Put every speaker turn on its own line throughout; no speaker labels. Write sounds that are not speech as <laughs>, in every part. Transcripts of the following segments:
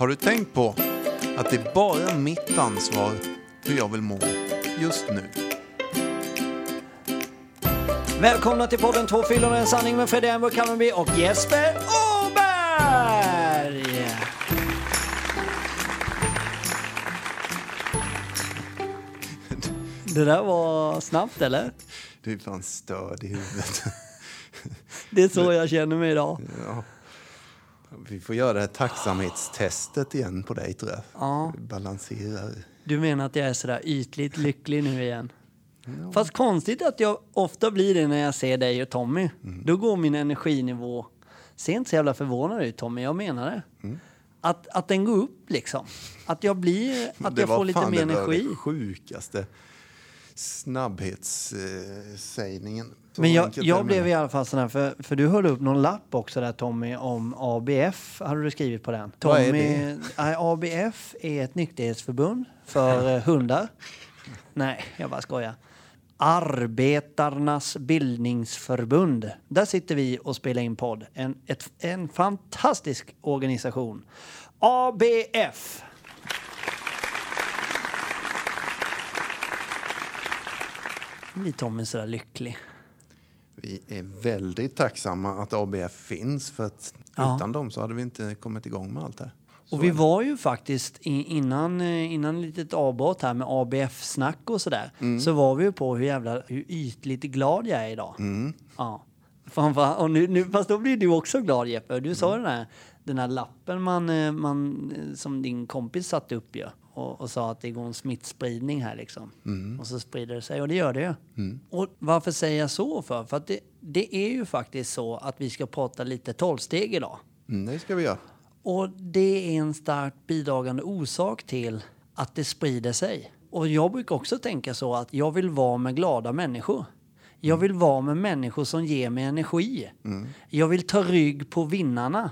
Har du tänkt på att det är bara mitt ansvar hur jag vill må just nu?
Välkomna till podden Två fyllon och en sanning med Fredrik Ember Kalmarby och Jesper Åberg! Det där var snabbt eller?
Du är fan störd i huvudet.
Det är så jag känner mig idag.
Ja. Vi får göra det här tacksamhetstestet igen på dig tror jag.
Ja.
Balanserar.
Du menar att jag är sådär ytligt lycklig nu igen? Fast konstigt att jag ofta blir det när jag ser dig och Tommy. Då går min energinivå... Ser inte så jävla förvånad ut Tommy, jag menar det. Att, att den går upp liksom. Att jag blir... Att
Det
jag får lite
fan
mer
det var
energi.
det sjukaste snabbhetssägningen.
Men jag, jag blev i alla fall sån här, för, för du höll upp någon lapp också där Tommy om ABF, hade du skrivit på den?
Vad är
Tommy,
det?
Nej, ABF är ett nykterhetsförbund för eh, hundar. Nej, jag bara skojar. Arbetarnas bildningsförbund. Där sitter vi och spelar in podd. En, ett, en fantastisk organisation. ABF. Blir Tommy sådär lycklig.
Vi är väldigt tacksamma att ABF finns för att
Ja.
utan dem så hade vi inte kommit igång med allt det här. Så
Och vi var ju faktiskt innan, eh, innan ett litet avbrott här med ABF-snack och sådär.
Mm.
Så var vi ju på hur jävla hur ytligt glad jag är idag.
Mm.
Ja. Fan, och nu, nu, fast då blir du också glad Jeppe. Du sa
Mm.
den här, den här lappen man, eh, man, eh, som din kompis satte upp ju. Och, och sa att det går en smittspridning här liksom.
Mm.
Och så sprider det sig och det gör det ju. Och varför säger jag så för? För att det, det är ju faktiskt så att vi ska prata lite tolvsteg idag.
Mm, det ska vi göra.
Och det är en starkt bidragande orsak till att det sprider sig. Och jag brukar också tänka så att jag vill vara med glada människor. Jag vill vara med människor som ger mig energi. Jag vill ta rygg på vinnarna.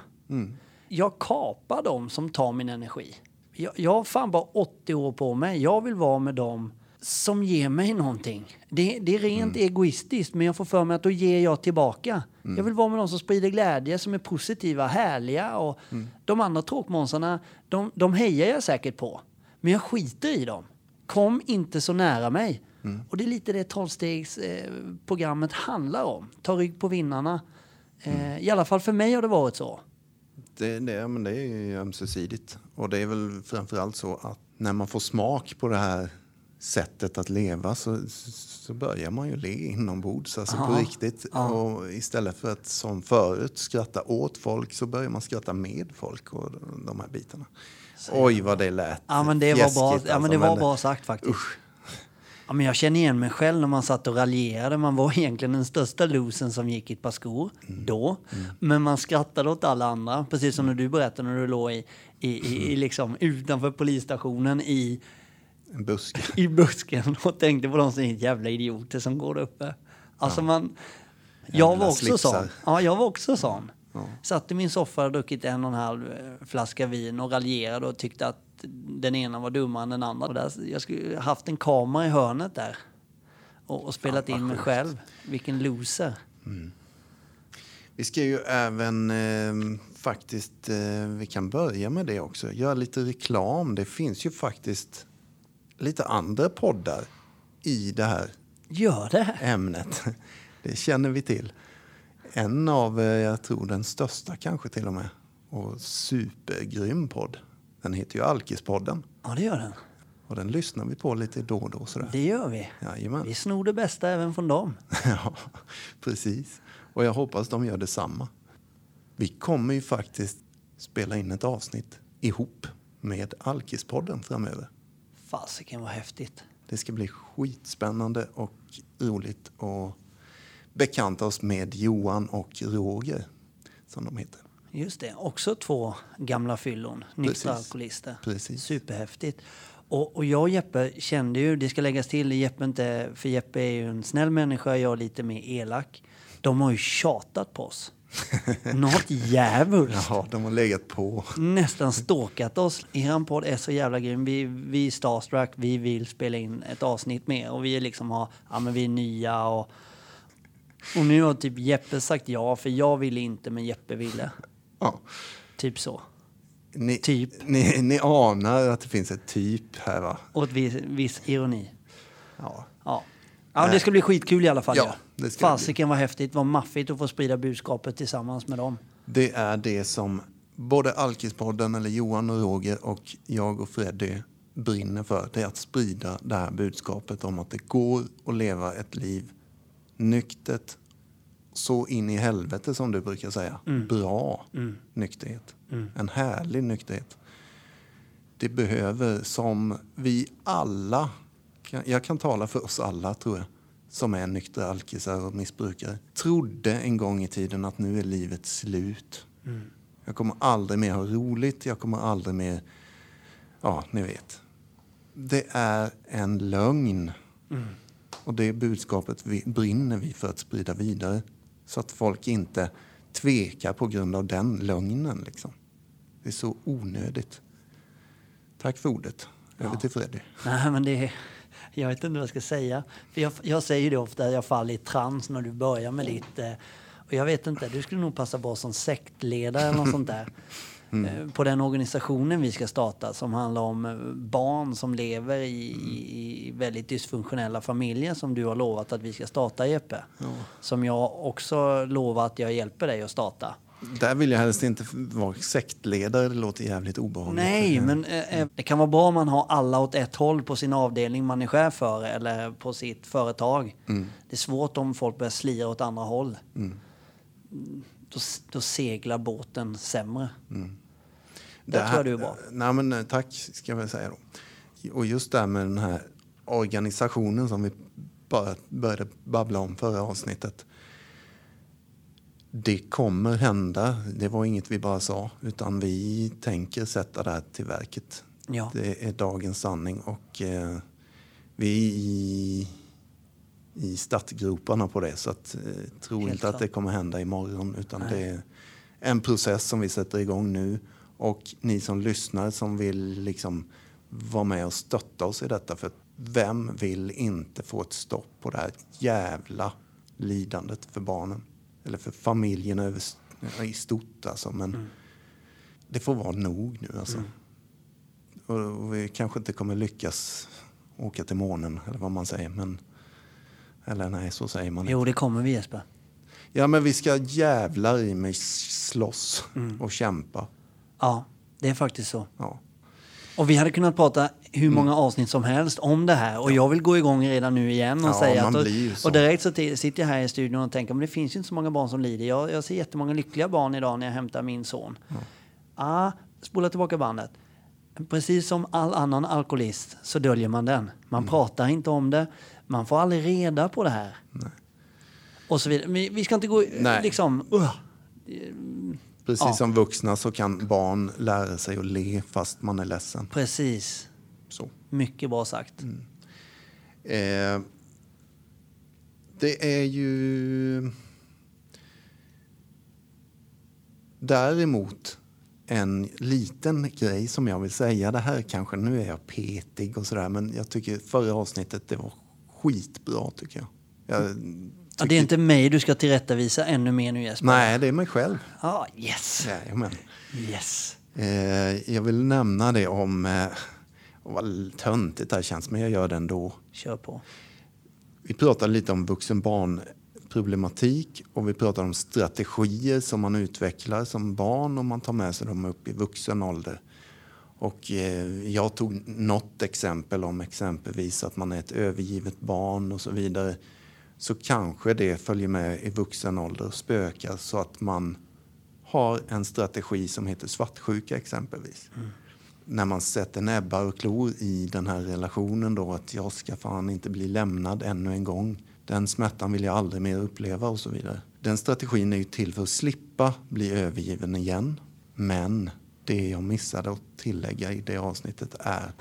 Jag kapar dem som tar min energi. Jag, jag har fan bara 80 år på mig. Jag vill vara med dem som ger mig någonting. Det, det är rent egoistiskt, men jag får för mig att då ger jag tillbaka. Jag vill vara med dem som sprider glädje, som är positiva, härliga. Och De andra tråkmånsarna, de, de hejar jag säkert på. Men jag skiter i dem. Kom inte så nära mig. Och det är lite det tolvstegsprogrammet handlar om. Ta rygg på vinnarna. Eh, I alla fall för mig har det varit så.
Det, det, men det är ju ömsesidigt. Och det är väl framförallt så att när man får smak på det här sättet att leva så, så börjar man ju le inombords, alltså på
Ja,
riktigt. Och istället för att som förut skratta åt folk så börjar man skratta med folk och de här bitarna. Oj vad det lät
Ja men det var bra, ja, men
alltså,
det var bra sagt faktiskt. Ja, men jag känner igen mig själv när man satt och raljerade. Man var egentligen den största losen som gick i ett par skor då. Men man skrattade åt alla andra. Precis som när du berättade när du låg i, i, i, i liksom utanför polisstationen i,
En buske. <laughs>
i busken och tänkte på de som är jävla idioter som går där uppe. Alltså man... Jag var också sån. Ja, jag var också sån. Satt i min soffa och druckit en och en halv eh, flaska vin och raljerade och tyckte att den ena var dummare än den andra. Och där, jag skulle haft en kamera i hörnet där och, och spelat
vad
in mig själv. Vilken loser.
Vi ska ju även eh, faktiskt, eh, vi kan börja med det också, göra lite reklam. Det finns ju faktiskt lite andra poddar i det här
Gör det?
ämnet. Det känner vi till. En av, eh, jag tror den största kanske till och med, och supergrym podd. Den heter ju Alkispodden
Ja, det gör den.
och den lyssnar vi på lite då och då. Sådär.
Det gör vi.
Jajamän.
Vi snor det bästa även från dem. <laughs>
Ja, precis. Och jag hoppas de gör detsamma. Vi kommer ju faktiskt spela in ett avsnitt ihop med Alkispodden framöver.
Fasiken vad häftigt.
Det ska bli skitspännande och roligt att bekanta oss med Johan och Roger, som de heter.
Just det, också två gamla fyllon, nyktra alkoholister.
Precis.
Superhäftigt. Och, och jag och Jeppe kände ju, det ska läggas till, Jeppe inte, för Jeppe är ju en snäll människa, jag är lite mer elak. De har ju tjatat på oss. <laughs> Något djävulskt.
Ja, de har legat på.
Nästan stalkat oss. Eran podd är så jävla grym. Vi, vi är starstruck, vi vill spela in ett avsnitt mer. Och vi är liksom har, ja men vi är nya och... Och nu har typ Jeppe sagt ja, för jag ville inte, men Jeppe ville. <laughs>
Ja.
Typ så.
Ni,
Typ.
Ni, ni anar att det finns ett typ här va?
Och ett viss, viss ironi.
Ja.
Ja. Ja, det ska bli skitkul i alla fall.
Ja,
Ja, Fasiken var häftigt, vad maffigt att få sprida budskapet tillsammans med dem.
Det är det som både Alkispodden, eller Johan och Roger och jag och Freddy brinner för. Det är att sprida det här budskapet om att det går att leva ett liv nyktert, så in i helvete som du brukar säga. Bra nykterhet. En härlig nykterhet. Det behöver, som vi alla, jag kan tala för oss alla tror jag, som är nyktra alkisar och missbrukare, trodde en gång i tiden att nu är livet slut. Jag kommer aldrig mer ha roligt, jag kommer aldrig mer... Ja, ni vet. Det är en lögn. Och det budskapet vi, brinner vi för att sprida vidare. Så att folk inte tvekar på grund av den lögnen. Liksom. Det är så onödigt. Tack för ordet. Över till Freddy.
Nej, men det är, jag vet inte vad jag ska säga. För jag, jag säger det ofta, jag faller i trans när du börjar med ditt... Eh, och jag vet inte, du skulle nog passa bra som sektledare eller något sånt där. Eh, På den organisationen vi ska starta som handlar om eh, barn som lever i, i, i väldigt dysfunktionella familjer som du har lovat att vi ska starta Jeppe. Som jag också lovar att jag hjälper dig att starta.
Där vill jag helst inte vara sektledare. Det låter jävligt obehagligt.
Nej, men eh, eh, det kan vara bra om man har alla åt ett håll på sin avdelning man är chef för eller på sitt företag. Det är svårt om folk börjar slira åt andra håll. Mm, Då, då seglar båten sämre. Där tror jag du är bra.
Nej, men, eh, tack, ska jag väl säga då. Och just det här med den här organisationen som vi bara började babbla om förra avsnittet. Det kommer hända. Det var inget vi bara sa, utan vi tänker sätta det här till verket.
Ja.
Det är dagens sanning och eh, vi är i, i startgroparna på det. Så att, eh, tro
Helt
inte att
klart.
det kommer hända imorgon, utan
Nej.
det är en process som vi sätter igång nu. Och ni som lyssnar som vill liksom vara med och stötta oss i detta. För vem vill inte få ett stopp på det här jävla lidandet för barnen? Eller för familjen över, i stort alltså. Men det får vara nog nu alltså. Och, och vi kanske inte kommer lyckas åka till månen eller vad man säger. Men, eller nej, så säger man
Jo,
inte.
det kommer vi Jesper.
Ja, men vi ska jävlar i mig slåss och kämpa.
Ja, det är faktiskt så.
Ja.
Och vi hade kunnat prata hur många avsnitt som helst om det här. Och jag vill gå igång redan nu igen och
Ja,
säga att... Och, och direkt så sitter jag här i studion och tänker men det finns ju inte så många barn som lider. Jag, jag ser jättemånga lyckliga barn idag när jag hämtar min son. Ja. Ah, spola tillbaka bandet. Precis som all annan alkoholist så döljer man den. Man
Mm.
pratar inte om det. Man får aldrig reda på det här. Och så vidare. Men vi ska inte gå
Nej.
liksom... Uh,
Precis
Ja.
som vuxna så kan barn lära sig att le fast man är ledsen.
precis.
Så.
Mycket bra sagt.
Mm. Eh, det är ju däremot en liten grej som jag vill säga. Det här kanske, nu är jag petig och sådär, men jag tycker förra avsnittet det var skitbra tycker jag. jag
Ja, det är inte mig du ska tillrättavisa ännu mer nu Jesper.
Nej, det är mig själv.
Ah, yes.
Jajamän.
Yes.
Eh, jag vill nämna det om, eh, vad töntigt det här känns, men jag gör det ändå.
Kör på.
Vi pratade lite om vuxen barnproblematik och vi pratade om strategier som man utvecklar som barn och man tar med sig dem upp i vuxen ålder. Och eh, jag tog något exempel om exempelvis att man är ett övergivet barn och så vidare. Så kanske det följer med i vuxen ålder och spökar så att man har en strategi som heter svartsjuka exempelvis. När man sätter näbbar och klor i den här relationen då att jag ska fan inte bli lämnad ännu en gång. Den smärtan vill jag aldrig mer uppleva och så vidare. Den strategin är ju till för att slippa bli övergiven igen. Men det jag missade att tillägga i det avsnittet är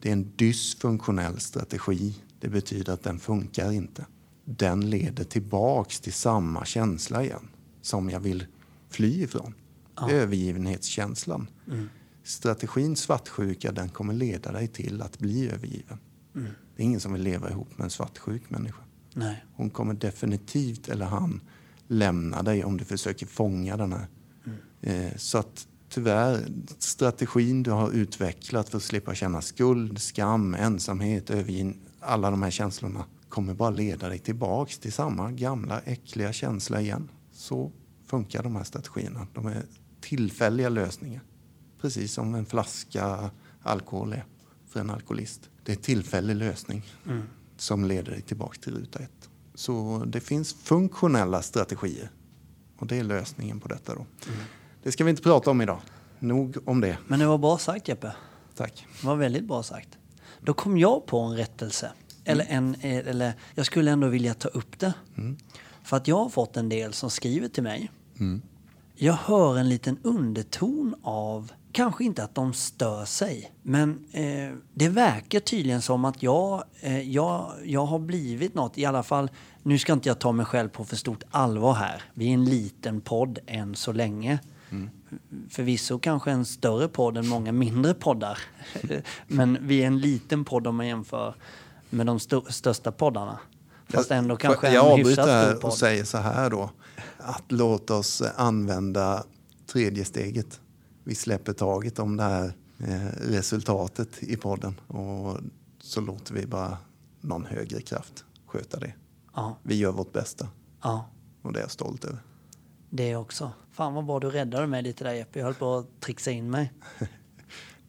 det är en dysfunktionell strategi. Det betyder att den funkar inte. Den leder tillbaks till samma känsla igen som jag vill fly ifrån. Övergivenhetskänslan. Strategin svartsjuka den kommer leda dig till att bli övergiven. Det är ingen som vill leva ihop med en svartsjuk människa.
Nej.
Hon kommer definitivt, eller han, lämna dig om du försöker fånga den här. Eh, så att tyvärr, strategin du har utvecklat för att slippa känna skuld, skam, ensamhet, övergin, alla de här känslorna kommer bara leda dig tillbaks till samma gamla äckliga känsla igen. Så funkar de här strategierna. De är tillfälliga lösningar. Precis som en flaska alkohol är för en alkoholist. Det är en tillfällig lösning
Mm.
som leder dig tillbaka till ruta ett. Så det finns funktionella strategier och det är lösningen på detta. Då.
Mm.
Det ska vi inte prata om idag. Nog om det.
Men det var bra sagt Jeppe.
Tack.
Det var väldigt bra sagt. Då kom jag på en rättelse. Eller, en, eh, eller jag skulle ändå vilja ta upp det. För att jag har fått en del som skriver till mig. Jag hör en liten underton av, kanske inte att de stör sig, men eh, det verkar tydligen som att jag, eh, jag, jag har blivit något, i alla fall, nu ska inte jag ta mig själv på för stort allvar här. Vi är en liten podd än så länge. Förvisso kanske en större podd än många mindre poddar. <laughs> Men vi är en liten podd om man jämför med de sto- största poddarna. Fast ändå kanske
jag
en hyfsat stor
och
podd.
säger så här då. Att låt oss använda tredje steget. Vi släpper taget om det här eh, resultatet i podden och så låter vi bara någon högre kraft sköta det.
Ja,
Vi gör vårt bästa
ja,
och det är jag stolt över.
det också. Fan vad bra du räddade mig lite där Jeppe. Jag höll på att trixa in mig. <laughs>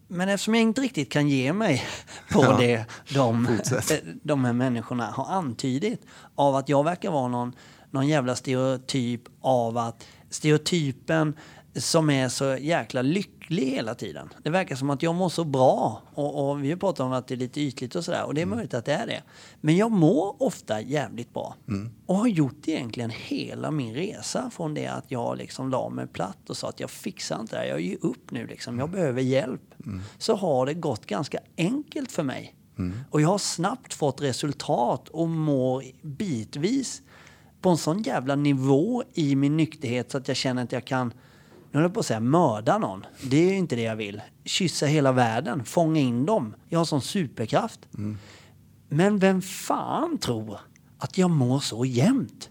Men eftersom jag inte riktigt kan ge mig på
Ja,
det de,
fortsätt.
de här människorna har antydit av att jag verkar vara någon, någon jävla stereotyp av att stereotypen som är så jäkla lycklig hela tiden. Det verkar som att jag mår så bra och, och vi har pratat om att det är lite ytligt och sådär och det är möjligt att det är det. Men jag mår ofta jävligt bra och har gjort det egentligen hela min resa från det att jag liksom la mig platt och sa att jag fixar inte det här, jag ger upp nu liksom, jag behöver hjälp. Så har det gått ganska enkelt för mig. Och jag har snabbt fått resultat och mår bitvis på en sån jävla nivå i min nykterhet så att jag känner att jag kan, nu höll jag på att säga mörda någon. Det är ju inte det jag vill. Kyssa hela världen, fånga in dem. Jag har sån superkraft. Men vem fan tror att jag mår så jämnt?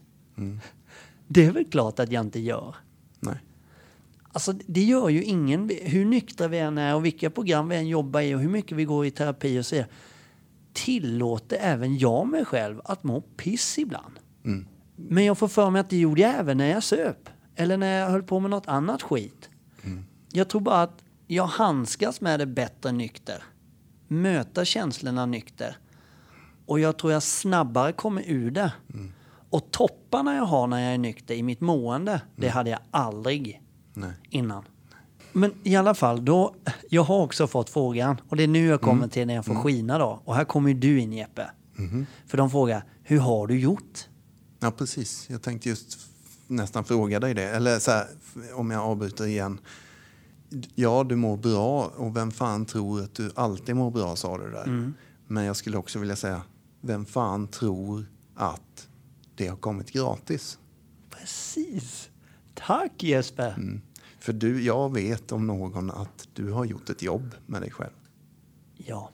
Det är väl klart att jag inte gör.
Nej.
Alltså det gör ju ingen, hur nyktra vi än är och vilka program vi än jobbar i och hur mycket vi går i terapi och så vidare, tillåter även jag mig själv att må piss ibland. Men jag får för mig att det gjorde jag även när jag söp. Eller när jag höll på med något annat skit. Jag tror bara att jag handskas med det bättre nykter. Möta känslorna nykter. Och jag tror jag snabbare kommer ur det. Och topparna jag har när jag är nykter i mitt mående, det hade jag aldrig
Nej.
innan. Men i alla fall, då, jag har också fått frågan, och det är nu jag kommer till när jag får skina då. Och här kommer ju du in Jeppe. För de frågar, hur har du gjort?
Ja, precis. Jag tänkte just nästan fråga dig det. Eller så här, om jag avbryter igen. Ja, du mår bra och vem fan tror att du alltid mår bra, sa du där. Men jag skulle också vilja säga, vem fan tror att det har kommit gratis?
Precis. Tack Jesper.
Mm. För du, jag vet om någon att du har gjort ett jobb med dig själv.
Ja.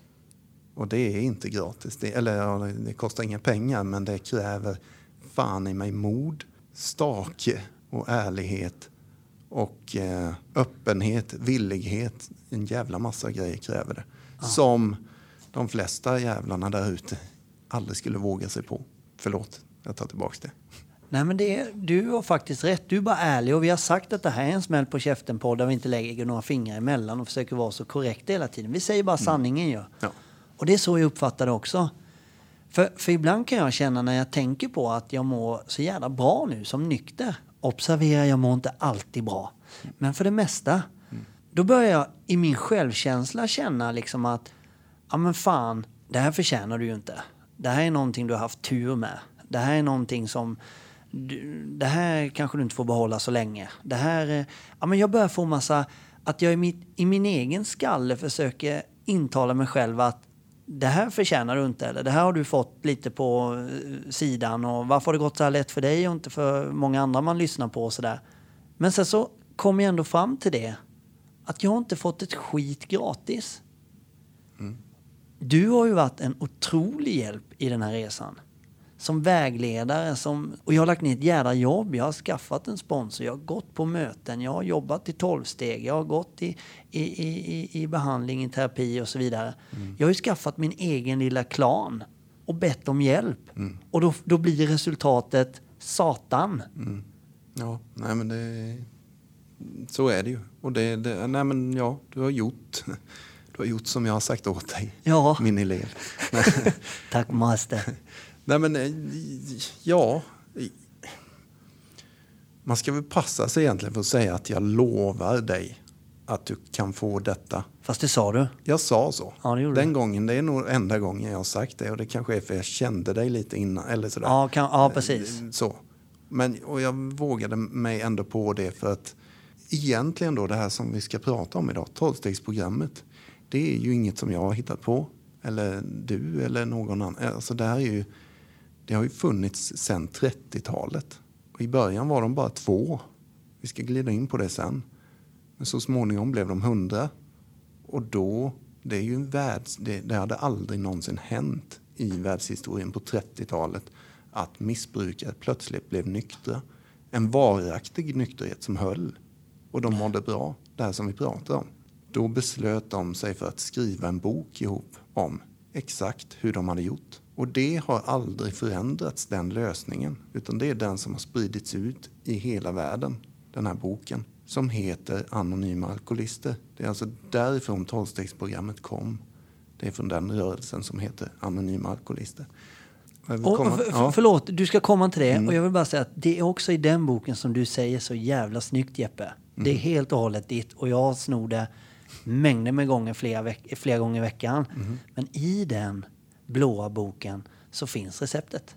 Och det är inte gratis. Det, eller ja, det kostar inga pengar, men det kräver fan i mig mod, stake och ärlighet och eh, öppenhet, villighet. En jävla massa grejer kräver det. Som de flesta jävlarna där ute aldrig skulle våga sig på. Förlåt, jag tar tillbaks det.
Nej men det, du har faktiskt rätt. Du är bara ärlig och vi har sagt att det här är en smäll på käften på där vi inte lägger några fingrar emellan och försöker vara så korrekta hela tiden. Vi säger bara sanningen ju.
Ja.
Och det är så jag uppfattar det också. För, för ibland kan jag känna när jag tänker på att jag mår så jävla bra nu som nykter. Observera, jag mår inte alltid bra. Men för det mesta. Då börjar jag i min självkänsla känna liksom att ja men fan, det här förtjänar du ju inte. Det här är någonting du har haft tur med. Det här är någonting som du, det här kanske du inte får behålla så länge. Det här, ja men jag börjar få massa, att jag i, mitt, i min egen skalle försöker intala mig själv att det här förtjänar du inte eller det här har du fått lite på eh, sidan och varför har det gått så här lätt för dig och inte för många andra man lyssnar på och sådär. Men sen så kommer jag ändå fram till det att jag har inte fått ett skit gratis. Du har ju varit en otrolig hjälp i den här resan. Som vägledare. Som, och jag har lagt ner ett jädra jobb. Jag har skaffat en sponsor. Jag har gått på möten. Jag har jobbat i tolvsteg. Jag har gått i, i, i, i behandling, i terapi och så vidare.
Mm.
Jag har ju skaffat min egen lilla klan och bett om hjälp.
Mm.
Och då, då blir resultatet Satan.
Ja, nej men det... Så är det ju. Och det, det, nej men ja, du har gjort... Du har gjort som jag har sagt åt dig,
Ja,
min elev. <laughs>
tack master. <laughs>
Nej men, eh, ja. Man ska väl passa sig egentligen för att säga att jag lovar dig att du kan få detta.
Fast det sa du.
Jag sa så.
Ja, det
Den
du.
gången, det är nog enda gången jag har sagt det och det kanske är för jag kände dig lite innan eller sådär.
Ja, kan, ja precis.
Eh, Så. Men, och jag vågade mig ändå på det för att egentligen då det här som vi ska prata om idag, tolvstegsprogrammet, det är ju inget som jag har hittat på. Eller du eller någon annan. Alltså det här är ju, det har ju funnits sedan 30-talet. I början var de bara två. Vi ska glida in på det sen. Men så småningom blev de hundra. Och då, det är ju en världs, det, det hade aldrig någonsin hänt i världshistorien på 30-talet att missbrukare plötsligt blev nyktra. En varaktig nykterhet som höll. Och de mådde bra, det här som vi pratar om. Då beslöt de sig för att skriva en bok ihop om exakt hur de hade gjort. Och det har aldrig förändrats, den lösningen. Utan det är den som har spridits ut i hela världen, den här boken. Som heter Anonyma Alkoholister. Det är alltså därifrån tolvstegsprogrammet kom. Det är från den rörelsen som heter Anonyma Alkoholister.
Och,
komma-
för,
ja. Mm.
Förlåt, du ska komma till det. Och jag vill bara säga att det är också i den boken som du säger så jävla snyggt Jeppe. Det
Mm.
är helt och hållet ditt och jag snor det mängder med gånger flera, veck- flera gånger i veckan.
Mm.
Men i den blåa boken så finns receptet.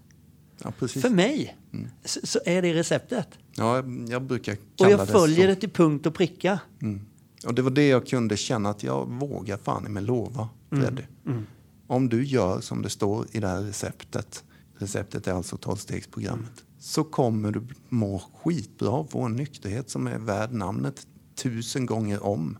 Ja.
För mig
Mm.
så, så är det receptet.
Ja, jag- brukar
Och jag
det
följer
så.
det till punkt och pricka.
Mm. Och det var det jag kunde känna att jag vågar fan mig lova, Freddy. Om du gör som det står i det här receptet, receptet är alltså tolvstegsprogrammet, så kommer du må skitbra få en nykterhet som är värd namnet tusen gånger om.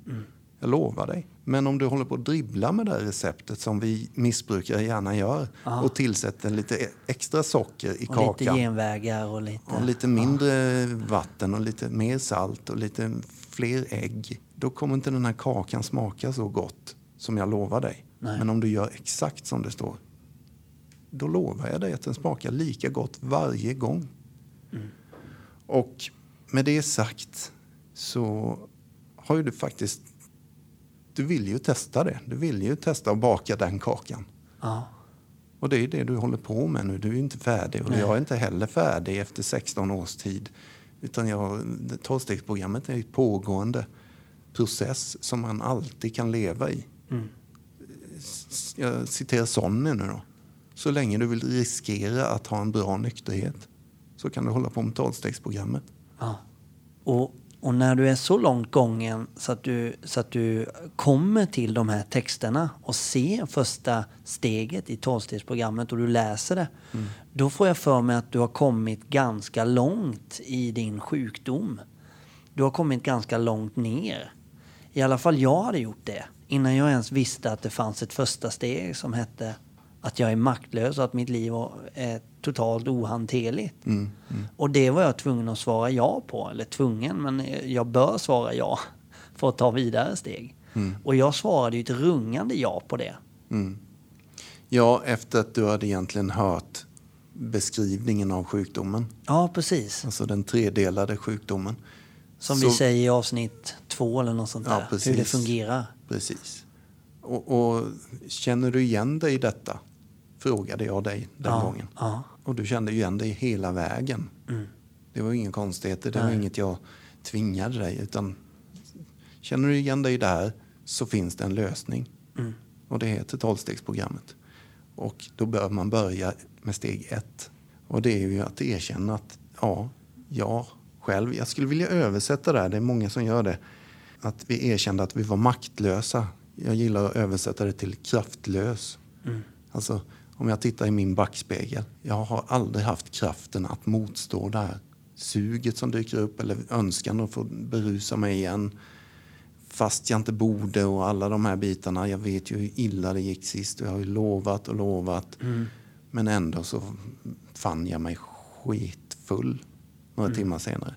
Jag lovar dig. Men om du håller på att dribbla med det här receptet som vi missbrukare gärna gör och tillsätter lite e- extra socker i
Och
kakan.
lite genvägar och lite...
Och lite mindre vatten och lite mer salt och lite fler ägg. Då kommer inte den här kakan smaka så gott som jag lovar dig.
Nej.
Men om du gör exakt som det står, då lovar jag dig att den smakar lika gott varje gång.
Mm.
Och med det sagt så har ju du faktiskt... Du vill ju testa det. Du vill ju testa att baka den kakan.
Ja.
Och det är det du håller på med nu. Du är inte färdig och
Nej.
jag är inte heller färdig efter 16 års tid. Utan jag, tolvstegsprogrammet är ett pågående process som man alltid kan leva i.
Mm.
Jag citerar Sonny nu då. Så länge du vill riskera att ha en bra nykterhet så kan du hålla på med tolvstegsprogrammet.
Ja. Och, och när du är så långt gången så att, du, så att du kommer till de här texterna och ser första steget i tolvstegsprogrammet och du läser det. Då får jag för mig att du har kommit ganska långt i din sjukdom. Du har kommit ganska långt ner. I alla fall jag hade gjort det. Innan jag ens visste att det fanns ett första steg som hette att jag är maktlös och att mitt liv är totalt ohanterligt. Och det var jag tvungen att svara ja på. Eller tvungen, men jag bör svara ja <laughs> för att ta vidare steg. Och jag svarade ju ett rungande ja på det.
Ja, efter att du hade egentligen hört beskrivningen av sjukdomen.
Ja, precis.
Alltså den tredelade sjukdomen.
Som
Så-
vi säger i avsnitt två eller något sånt
Ja,
där.
precis.
Hur det fungerar.
Precis. Och, och känner du igen dig i detta? Frågade jag dig den
ja,
gången.
Ja.
Och du kände igen dig hela vägen.
Mm.
Det var inga konstigheter, det var
Nej.
inget jag tvingade dig. Utan känner du igen dig där så finns det en lösning.
Mm.
Och det heter tolvstegsprogrammet. Och då bör man börja med steg ett. Och det är ju att erkänna att ja, jag själv, jag skulle vilja översätta det här, det är många som gör det. Att vi erkände att vi var maktlösa. Jag gillar att översätta det till kraftlös. Alltså, om jag tittar i min backspegel. Jag har aldrig haft kraften att motstå det här suget som dyker upp eller önskan att få berusa mig igen fast jag inte borde och alla de här bitarna. Jag vet ju hur illa det gick sist och jag har ju lovat och lovat. Men ändå så fann jag mig skitfull några
Mm.
timmar senare.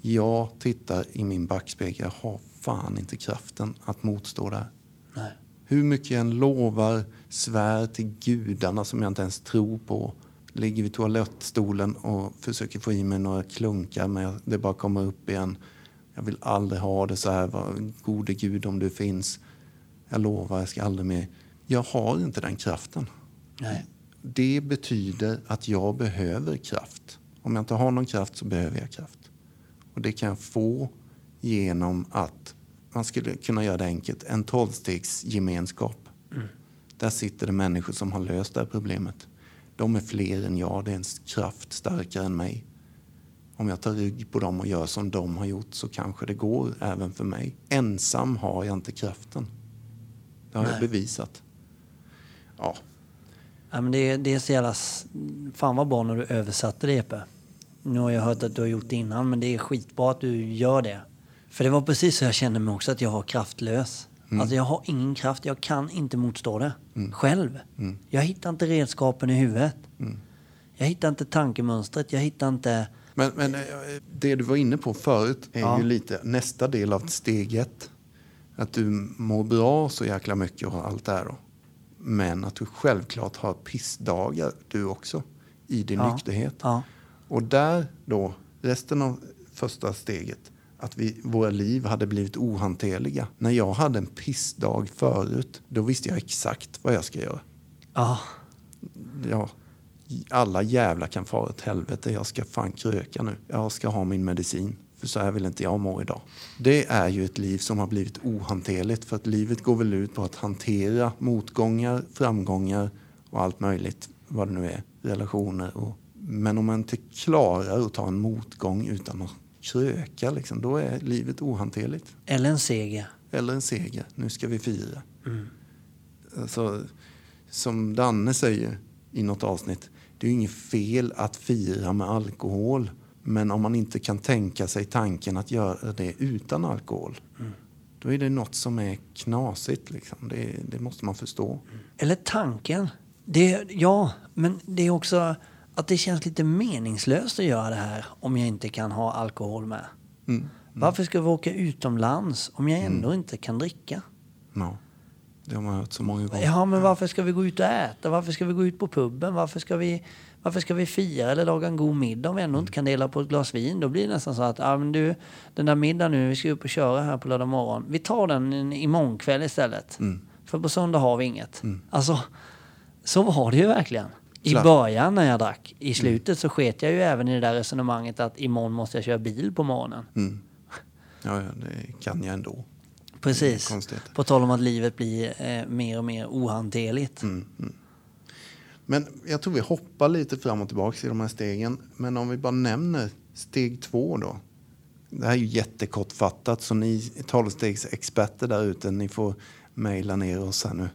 Jag tittar i min backspegel. Jag har fan inte kraften att motstå där.
Nej.
Hur mycket jag än lovar, svär till gudarna som jag inte ens tror på. Ligger vid toalettstolen och försöker få i mig några klunkar men det bara kommer upp igen. Jag vill aldrig ha det så här. Gode gud om du finns. Jag lovar, jag ska aldrig mer. Jag har inte den kraften.
Nej.
Det betyder att jag behöver kraft. Om jag inte har någon kraft så behöver jag kraft. Och det kan jag få genom att, man skulle kunna göra det enkelt, en tolvstegsgemenskap. Där sitter det människor som har löst det här problemet. De är fler än jag, det är en kraft starkare än mig. Om jag tar rygg på dem och gör som de har gjort så kanske det går även för mig. Ensam har jag inte kraften. Det har jag
Nej.
bevisat. Ja,
Ja, men det, det är så jävla... Fan vad bra när du översatte det Epe. Nu har jag hört att du har gjort det innan men det är skitbra att du gör det. För det var precis så jag kände mig också att jag var kraftlös. Alltså jag har ingen kraft, jag kan inte motstå det. Själv. Jag hittar inte redskapen i huvudet. Jag hittar inte tankemönstret, jag hittar inte...
Men, men eh, det du var inne på förut är
Ja.
ju lite nästa del av steg ett. Att du mår bra så jäkla mycket och allt det här då. Men att du självklart har pissdagar du också i din
Ja.
nykterhet.
Ja.
Och där då, resten av första steget, att vi, våra liv hade blivit ohanterliga. När jag hade en pissdag förut, då visste jag exakt vad jag ska göra.
Ja.
Ja, alla jävlar kan fara åt helvete. Jag ska fan kröka nu. Jag ska ha min medicin. För så här vill inte jag må idag. Det är ju ett liv som har blivit ohanterligt. För att livet går väl ut på att hantera motgångar, framgångar och allt möjligt. Vad det nu är. Relationer och... Men om man inte klarar att ta en motgång utan att kröka, liksom, då är livet ohanterligt.
Eller en seger.
Eller en seger. Nu ska vi fira. Alltså, som Danne säger i något avsnitt. Det är ju inget fel att fira med alkohol. Men om man inte kan tänka sig tanken att göra det utan alkohol. Då är det något som är knasigt. Liksom. Det, det måste man förstå.
Eller tanken. Det, ja, men det är också att det känns lite meningslöst att göra det här om jag inte kan ha alkohol med.
Mm.
Varför ska vi åka utomlands om jag ändå inte kan dricka?
Ja. Det har man hört så många gånger.
Ja, men varför ska vi gå ut och äta? Varför ska vi gå ut på puben? Varför ska vi, varför ska vi fira eller laga en god middag om vi ändå inte kan dela på ett glas vin? Då blir det nästan så att, ja men du, den där middagen nu, vi ska upp och köra här på lördag morgon. Vi tar den en- imorgon kväll istället. För på söndag har vi inget. Alltså, så var det ju verkligen. I början när jag drack. I slutet så sket jag ju även i det där resonemanget att imorgon måste jag köra bil på morgonen.
Mm. Ja, ja, det kan jag ändå.
Precis. På tal om att livet blir eh, mer och mer ohanterligt.
Men jag tror vi hoppar lite fram och tillbaka i de här stegen. Men om vi bara nämner steg två då. Det här är ju jättekortfattat så ni tolvstegsexperter där ute, ni får mejla ner oss här nu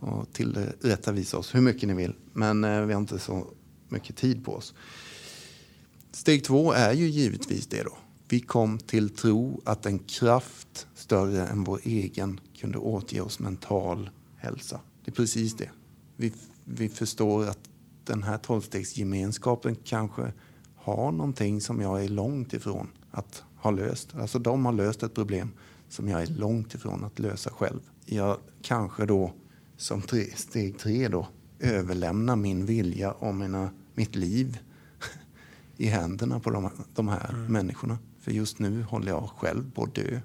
och tillrättavisa oss hur mycket ni vill. Men eh, vi har inte så mycket tid på oss. Steg två är ju givetvis det då. Vi kom till tro att en kraft större än vår egen kunde återge oss mental hälsa. Det är precis det. Vi, vi förstår att den här tolvstegsgemenskapen kanske har någonting som jag är långt ifrån att ha löst. Alltså de har löst ett problem som jag är långt ifrån att lösa själv. Jag kanske då som tre, steg tre då överlämnar min vilja och mina, mitt liv i händerna på de, de här människorna. För just nu håller jag själv på att dö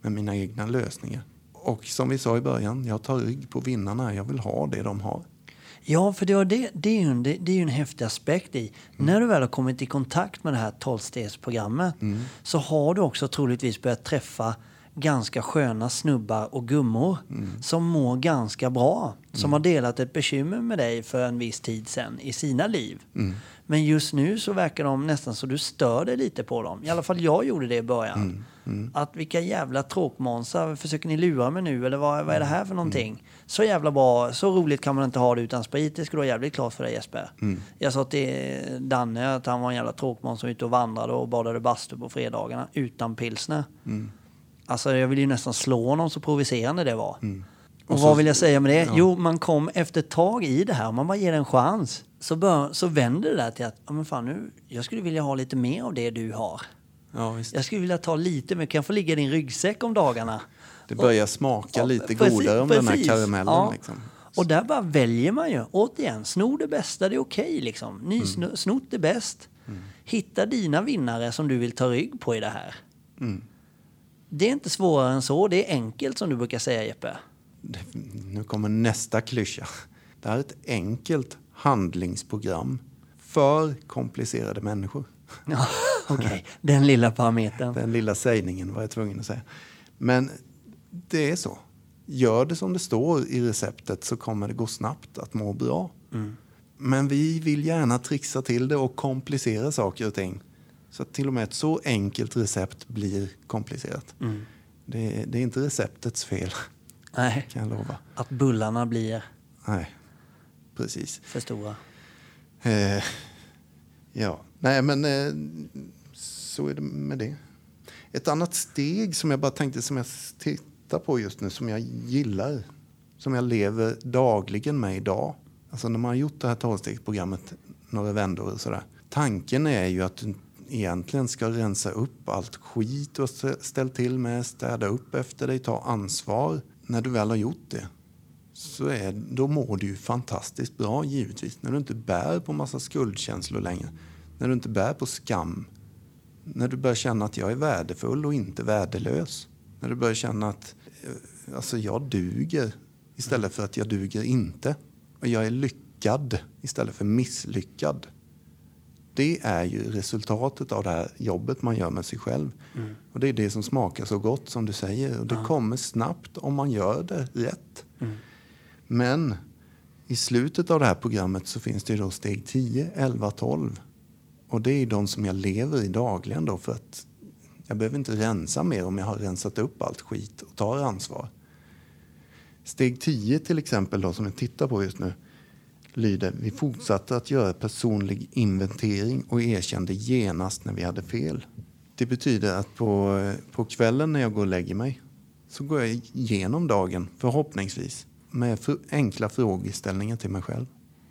med mina egna lösningar. Och som vi sa i början, jag tar rygg på vinnarna. Jag vill ha det de har.
Ja, för det, det, det, är ju en, det, det är ju en häftig aspekt i. När du väl har kommit i kontakt med det här tolvstegsprogrammet så har du också troligtvis börjat träffa ganska sköna snubbar och gummor som mår ganska bra. Som har delat ett bekymmer med dig för en viss tid sedan i sina liv. Men just nu så verkar de nästan så du stör dig lite på dem. I alla fall jag gjorde det i början. Att vilka jävla tråkmånsar, försöker ni lura mig nu eller vad, vad är det här för någonting? Så jävla bra, så roligt kan man inte ha det utan sprit. Det skulle vara jävligt klart för dig Jesper. Jag sa till Danne att han var en jävla tråkmåns som var ute och vandrade och badade bastu på fredagarna utan pilsner. Alltså jag vill ju nästan slå honom så provocerande det var. Och,
Och så-
vad vill jag säga med det?
ja.
Jo, man kom efter ett tag i det här. Man bara ger det en chans. så, bör, så vänder det där till att ja, men fan, nu, jag skulle vilja ha lite mer av det du har.
Ja, visst.
Jag skulle vilja ta lite mer, kan jag få ligga i din ryggsäck om dagarna?
Det börjar smaka
Ja,
lite
precis,
godare om den här karamellen.
Ja.
Liksom.
Och där bara väljer man ju. Återigen, sno det bästa, det är okej liksom.
Mm.
Nysnott är bäst. Hitta dina vinnare som du vill ta rygg på i det här.
Mm.
Det är inte svårare än så, det är enkelt som du brukar säga Jeppe.
Nu kommer nästa klyscha. Det här är ett enkelt handlingsprogram för komplicerade människor.
Ja, okej, den lilla parametern.
Den lilla sägningen var jag tvungen att säga. Men det är så. Gör det som det står i receptet så kommer det gå snabbt att må bra. Men vi vill gärna trixa till det och komplicera saker och ting. Så till och med ett så enkelt recept blir komplicerat. Det, det är inte receptets fel,
Nej,
kan jag lova.
att bullarna blir
Nej, precis.
för stora.
Eh, ja, nej men eh, så är det med det. Ett annat steg som jag bara tänkte som jag tittar på just nu som jag gillar. Som jag lever dagligen med idag. Alltså när man har gjort det här tolvstegsprogrammet några vändor och sådär. Tanken är ju att du egentligen ska rensa upp allt skit och ställt till med, städa upp efter dig, ta ansvar. När du väl har gjort det så är, då mår du ju fantastiskt bra givetvis. När du inte bär på massa skuldkänslor längre. När du inte bär på skam. När du börjar känna att jag är värdefull och inte värdelös. När du börjar känna att eh, alltså, jag duger istället för att jag duger inte. Och jag är lyckad istället för misslyckad. Det är ju resultatet av det här jobbet man gör med sig själv. Och det är det som smakar så gott som du säger. Och det kommer snabbt om man gör det rätt. Men i slutet av det här programmet så finns det då steg 10, 11, 12. Och det är de som jag lever i dagligen då för att jag behöver inte rensa mer om jag har rensat upp allt skit och tar ansvar. Steg 10 till exempel då som jag tittar på just nu lyder vi fortsatte att göra personlig inventering och erkände genast när vi hade fel. Det betyder att på, på kvällen när jag går och lägger mig så går jag igenom dagen, förhoppningsvis, med för, enkla frågeställningar till mig själv.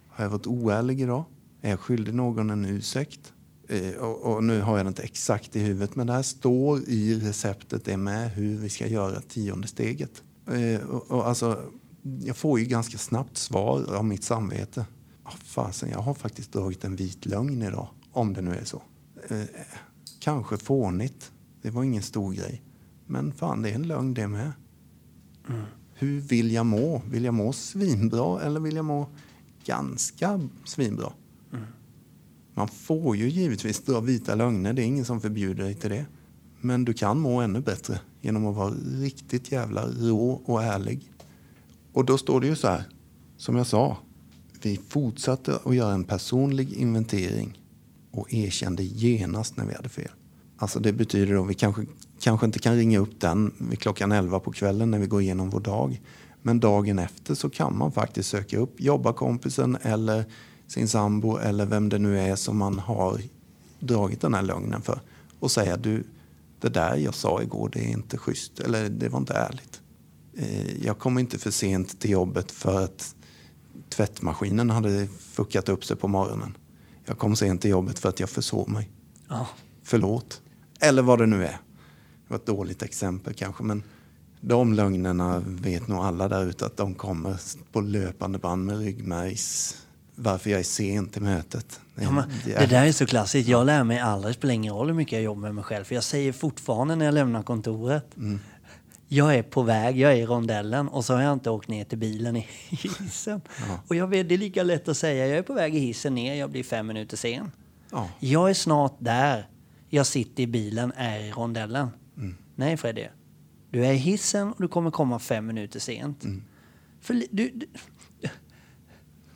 Har jag varit oärlig idag? Är jag skyldig någon en ursäkt? Eh, och, och nu har jag det inte exakt i huvudet, men det här står i receptet det är med hur vi ska göra tionde steget. Eh, och, och alltså, jag får ju ganska snabbt svar av mitt samvete. Oh, fasen, jag har faktiskt dragit en vit lögn idag, om det nu är så. Eh, kanske fånigt, det var ingen stor grej. Men fan, det är en lögn det med. Hur vill jag må? Vill jag må svinbra eller vill jag må ganska svinbra? Man får ju givetvis dra vita lögner, det är ingen som förbjuder dig till det. Men du kan må ännu bättre genom att vara riktigt jävla rå och ärlig. Och då står det ju så här, som jag sa. Vi fortsatte att göra en personlig inventering och erkände genast när vi hade fel. Alltså det betyder då vi kanske, kanske inte kan ringa upp den vid klockan 11 på kvällen när vi går igenom vår dag. Men dagen efter så kan man faktiskt söka upp jobbarkompisen eller sin sambo eller vem det nu är som man har dragit den här lögnen för och säga du, det där jag sa igår det är inte schysst eller det var inte ärligt. Eh, Jag kom inte för sent till jobbet för att tvättmaskinen hade fuckat upp sig på morgonen. Jag kom sent till jobbet för att jag försov mig.
Ja.
Förlåt. Eller vad det nu är. Det var ett dåligt exempel kanske, men de lögnerna vet nog alla där ute att de kommer på löpande band med ryggmärgs... Varför jag är sen till mötet.
Ja, men,
en
det där är så klassiskt. Jag lär mig aldrig, det spelar ingen roll hur mycket jag jobbar med mig själv. För jag säger fortfarande när jag lämnar kontoret.
Mm.
Jag är på väg, jag är i rondellen och så har jag inte åkt ner till bilen i <laughs> hissen. Och jag vet, det är lika lätt att säga, jag är på väg i hissen ner, jag blir fem minuter sen.
Ja.
Jag är snart där. Jag sitter i bilen, är i rondellen.
Mm.
Nej Freddy, du är i hissen och du kommer komma fem minuter sent.
Mm.
För du, du,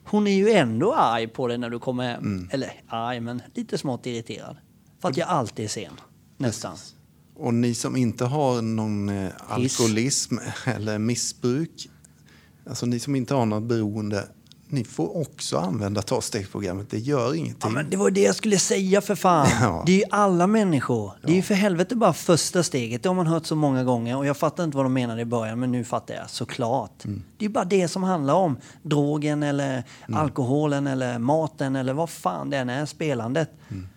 hon är ju ändå arg på dig när du kommer hem.
Mm.
Eller arg, men lite smått irriterad. För att jag alltid är sen. Nästan.
Och ni som inte har någon eh, alkoholism eller missbruk, alltså ni som inte har något beroende, ni får också använda tolvstegsprogrammet. Det gör
Ja,
ingenting.
men det var det jag skulle säga för fan. <laughs>
Ja.
Det är ju alla människor. Det är ju för helvete bara första steget. Det har man hört så många gånger. Och jag fattar inte vad de menade i början, men nu fattar jag såklart.
Mm.
Det är bara det som handlar om drogen eller alkoholen eller maten eller vad fan det än är, spelandet.
Mm.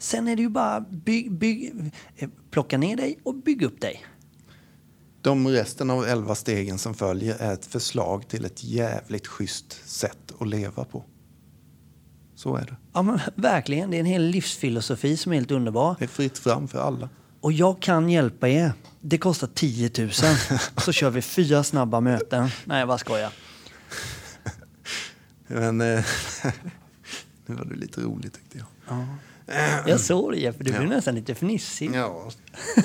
Sen är det ju bara bygg, bygg, eh, plocka ner dig och bygg upp dig.
De resten av elva stegen som följer är ett förslag till ett jävligt schysst sätt att leva på. Så är det.
Ja men verkligen, det är en hel livsfilosofi som är helt underbar.
Det är fritt fram för alla.
Och jag kan hjälpa er. Det kostar 10 000. <laughs> Så kör vi fyra snabba möten. Nej, jag bara skojar. <laughs>
Men eh, <laughs> nu var det lite roligt tyckte jag.
Jag såg det Jeppe, du blev nästan lite fnissig.
Ja,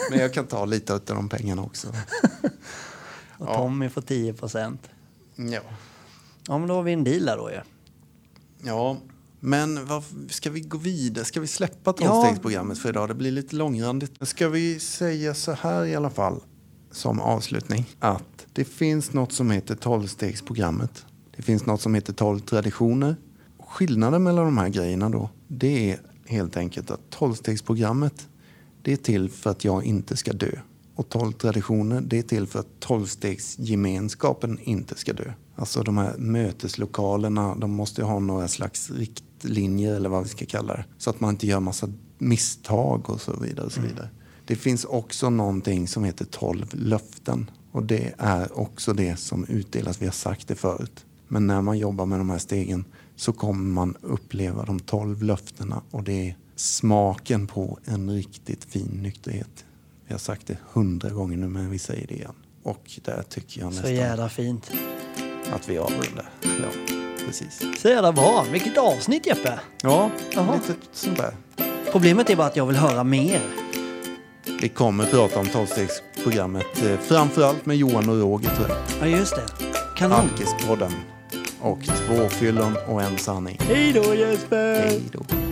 men jag kan ta lite av de pengarna också. <laughs>
Och Tommy får 10 procent.
Ja,
Ja, men då har vi en deal där då ju.
ja. men vad, ska vi gå vidare? Ska vi släppa tolvstegsprogrammet för idag? Det blir lite långrandigt. Ska vi säga så här i alla fall som avslutning att det finns något som heter tolvstegsprogrammet. Det finns något som heter tolv traditioner. Skillnaden mellan de här grejerna då, det är helt enkelt att tolvstegsprogrammet det är till för att jag inte ska dö. Och tolv traditioner, det är till för att tolvstegsgemenskapen inte ska dö. Alltså de här möteslokalerna, de måste ju ha några slags riktlinjer eller vad vi ska kalla det. Så att man inte gör massa misstag och så vidare. Och så vidare. Det finns också någonting som heter tolv löften. Och det är också det som utdelas, vi har sagt det förut. Men när man jobbar med de här stegen så kommer man uppleva de tolv löftena och det är smaken på en riktigt fin nykterhet. Vi har sagt det hundra gånger nu men vi säger det igen. Och där tycker jag
Så
nästan
jävla fint.
att vi avrundar. Ja, precis.
Så jävla bra. Vilket avsnitt Jeppe.
Ja,
Jaha.
lite sånt där.
Problemet är bara att jag vill höra mer.
Vi kommer prata om tolvstegsprogrammet eh, framförallt med Johan och Roger tror jag.
Ja, just det. Kanon.
Alkispodden. Och två fyllon och en sanning.
Hej då Jesper!
Hej då.